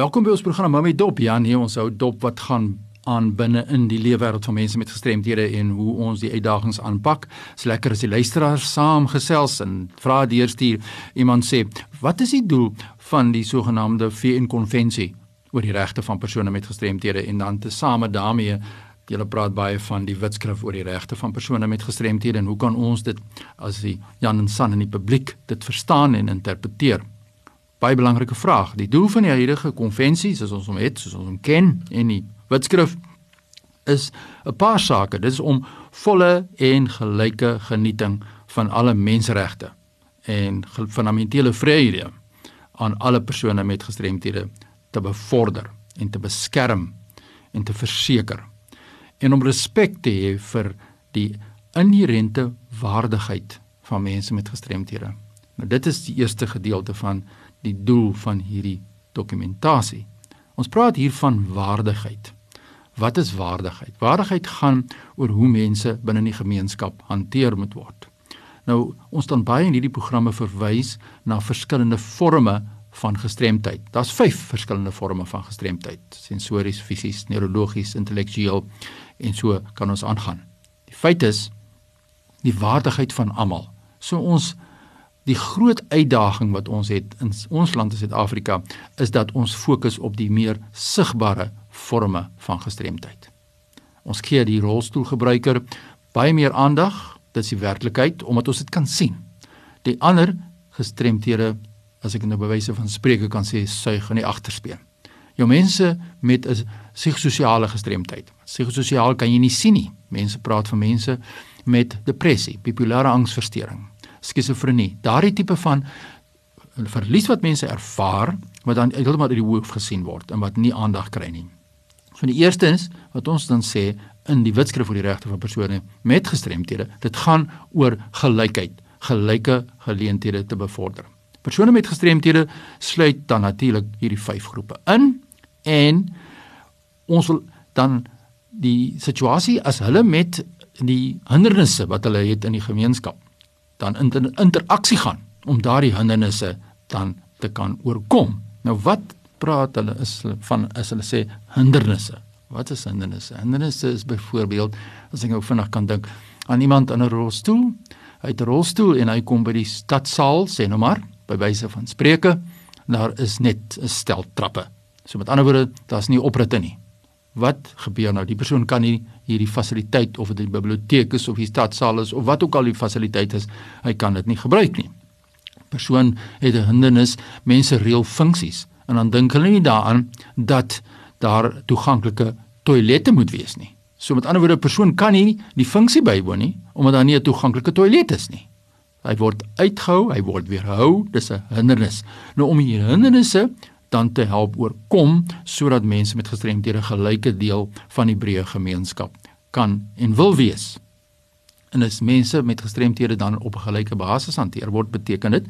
Welkom by ons program Mami Dop. Ja, nee, ons hou dop wat gaan aan binne in die leefwêreld van mense met gestremthede en hoe ons die uitdagings aanpak. Dit's lekker as die luisteraars saamgesels en vra deurstuur. Iemand sê, "Wat is die doel van die sogenaamde VN konvensie oor die regte van persone met gestremthede?" En dan tesame daarmee Julle praat baie van die wetskrif oor die regte van persone met gestremthede en hoe kan ons dit as die Jan en San in die publiek dit verstaan en interpreteer? Baie belangrike vraag. Die doel van die huidige konvensie, soos ons hom het, soos ons hom ken en die wetskrif is 'n paar sake. Dit is om volle en gelyke genieting van alle menseregte en fundamentele vryhede aan alle persone met gestremthede te bevorder en te beskerm en te verseker en om respek te hê vir die inherente waardigheid van mense met gestremthede. Nou dit is die eerste gedeelte van die doel van hierdie dokumentasie. Ons praat hier van waardigheid. Wat is waardigheid? Waardigheid gaan oor hoe mense binne die gemeenskap hanteer moet word. Nou, ons dan baie in hierdie programme verwys na verskillende forme van gestremdheid. Daar's 5 verskillende forme van gestremdheid: sensories, fisies, neurologies, intellektueel en so kan ons aangaan. Die feit is die waardigheid van almal. So ons die groot uitdaging wat ons het in ons land in Suid-Afrika is dat ons fokus op die meer sigbare forme van gestremdheid. Ons gee die rolstoelgebruiker baie meer aandag, dit is die werklikheid omdat ons dit kan sien. Die ander gestremdhede, as ek nou bewyse van spreuke kan sê, suig in die agterspeen. Jou mense met 'n psigososiale gestremdheid. Psigososiaal kan jy nie sien nie. Mense praat van mense met depressie, bipolêre angsversteuring, skizofrenie. Daardie tipe van verlies wat mense ervaar wat dan heeltemal uit die hoof gesien word en wat nie aandag kry nie. So die eerste is wat ons dan sê in die wetskrif oor die regte van persone met gestremthede, dit gaan oor gelykheid, gelyke geleenthede te bevorder. Persone met gestremthede sluit dan natuurlik hierdie vyf groepe in en ons wil dan die situasie as hulle met die hindernisse wat hulle het in die gemeenskap dan in interaksie gaan om daardie hindernisse dan te kan oorkom. Nou wat praat hulle is van as hulle sê hindernisse. Wat is hindernisse? Hindernisse is byvoorbeeld as ek nou vinnig kan dink aan iemand in 'n rolstoel. Hy het 'n rolstoel en hy kom by die stadsaal, sê nou maar, by wyse van spreuke, daar is net 'n stel trappe. So met ander woorde, daar's nie opritte nie. Wat gebeur nou? Die persoon kan nie hierdie fasiliteit of dit die biblioteek is of die stadsaal is of wat ook al die fasiliteit is, hy kan dit nie gebruik nie. Persoon het 'n hindernis, mense reël funksies en dan dink hulle nie daaraan dat daar toeganklike toilette moet wees nie. So met ander woorde, 'n persoon kan nie die funksie bywoon nie omdat daar nie 'n toeganklike toilet is nie. Hy word uitgehou, hy word weerhou, dis 'n hindernis. Nou om hierdie hindernisse dan te help oorkom sodat mense met gestremdhede gelyke deel van die breë gemeenskap kan en wil wees. En as mense met gestremdhede dan op 'n gelyke basis hanteer word, beteken dit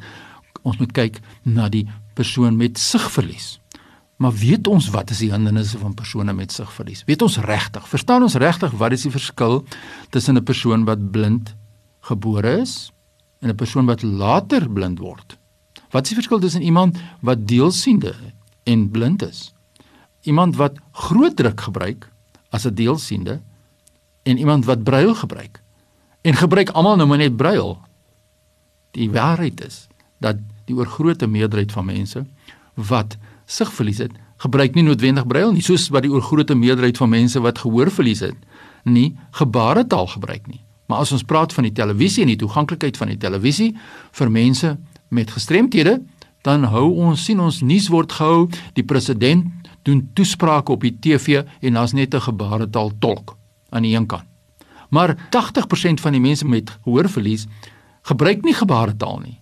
ons moet kyk na die persoon met sigverlies. Maar weet ons wat is die hindernisse van persone met sigverlies? Weet ons regtig? Verstaan ons regtig wat is die verskil tussen 'n persoon wat blind gebore is en 'n persoon wat later blind word? Wat is die verskil tussen iemand wat deelsiende en blind is? Iemand wat groot druk gebruik as 'n deelsiende en iemand wat brail gebruik. En gebruik almal nou maar net brail. Die waarheid is dat die oorgrootste meerderheid van mense wat sigverlies het, gebruik nie noodwendig brail nie, soos wat die oorgrootste meerderheid van mense wat gehoorverlies het, nie gebaretaal gebruik nie. Maar as ons praat van die televisie en die toeganklikheid van die televisie vir mense met gestremthede, dan hou ons sien ons nuus word gehou, die president doen toesprake op die TV en daar's net 'n gebaretaal tolk aan die een kant. Maar 80% van die mense met gehoorverlies gebruik nie gebaretaal nie.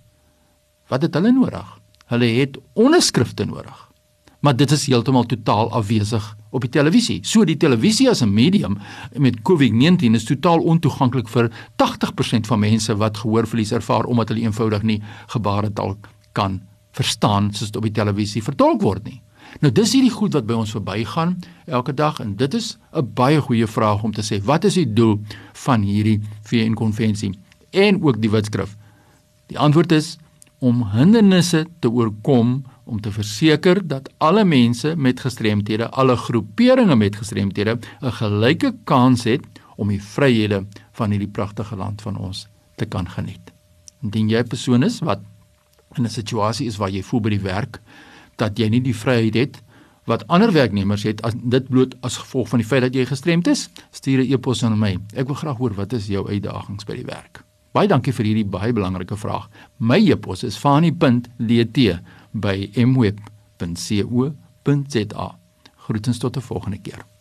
Wat het hulle nodig? Hulle het onderskrifte nodig. Maar dit is heeltemal totaal afwesig op die televisie. So die televisie as 'n medium met COVID-19 is totaal ontoeganklik vir 80% van mense wat gehoorverlies ervaar omdat hulle eenvoudig nie gebaretaal kan verstaan soos dit op die televisie vertolk word nie. Nou dis hierdie goed wat by ons verbygaan elke dag en dit is 'n baie goeie vraag om te sê wat is die doel van hierdie VN konvensie en ook die wetskrif. Die antwoord is om hindernisse te oorkom om te verseker dat alle mense met gestremthede, alle groeperinge met gestremthede 'n gelyke kans het om die vryhede van hierdie pragtige land van ons te kan geniet. Indien jy 'n persoon is wat in 'n situasie is waar jy voel by die werk dat jy nie die vryheid het wat ander werknemers het as dit bloot as gevolg van die feit dat jy gestremd is, stuur 'n e-pos aan my. Ek wil graag hoor wat is jou uitdagings by die werk. Baie dankie vir hierdie baie belangrike vraag. My e-pos is fani.dt by mweb.co.za. Groetens tot 'n volgende keer.